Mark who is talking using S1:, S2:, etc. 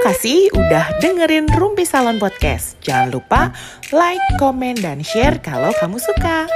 S1: kasih udah dengerin Rumpi Salon Podcast. Jangan lupa like, komen, dan share kalau kamu suka.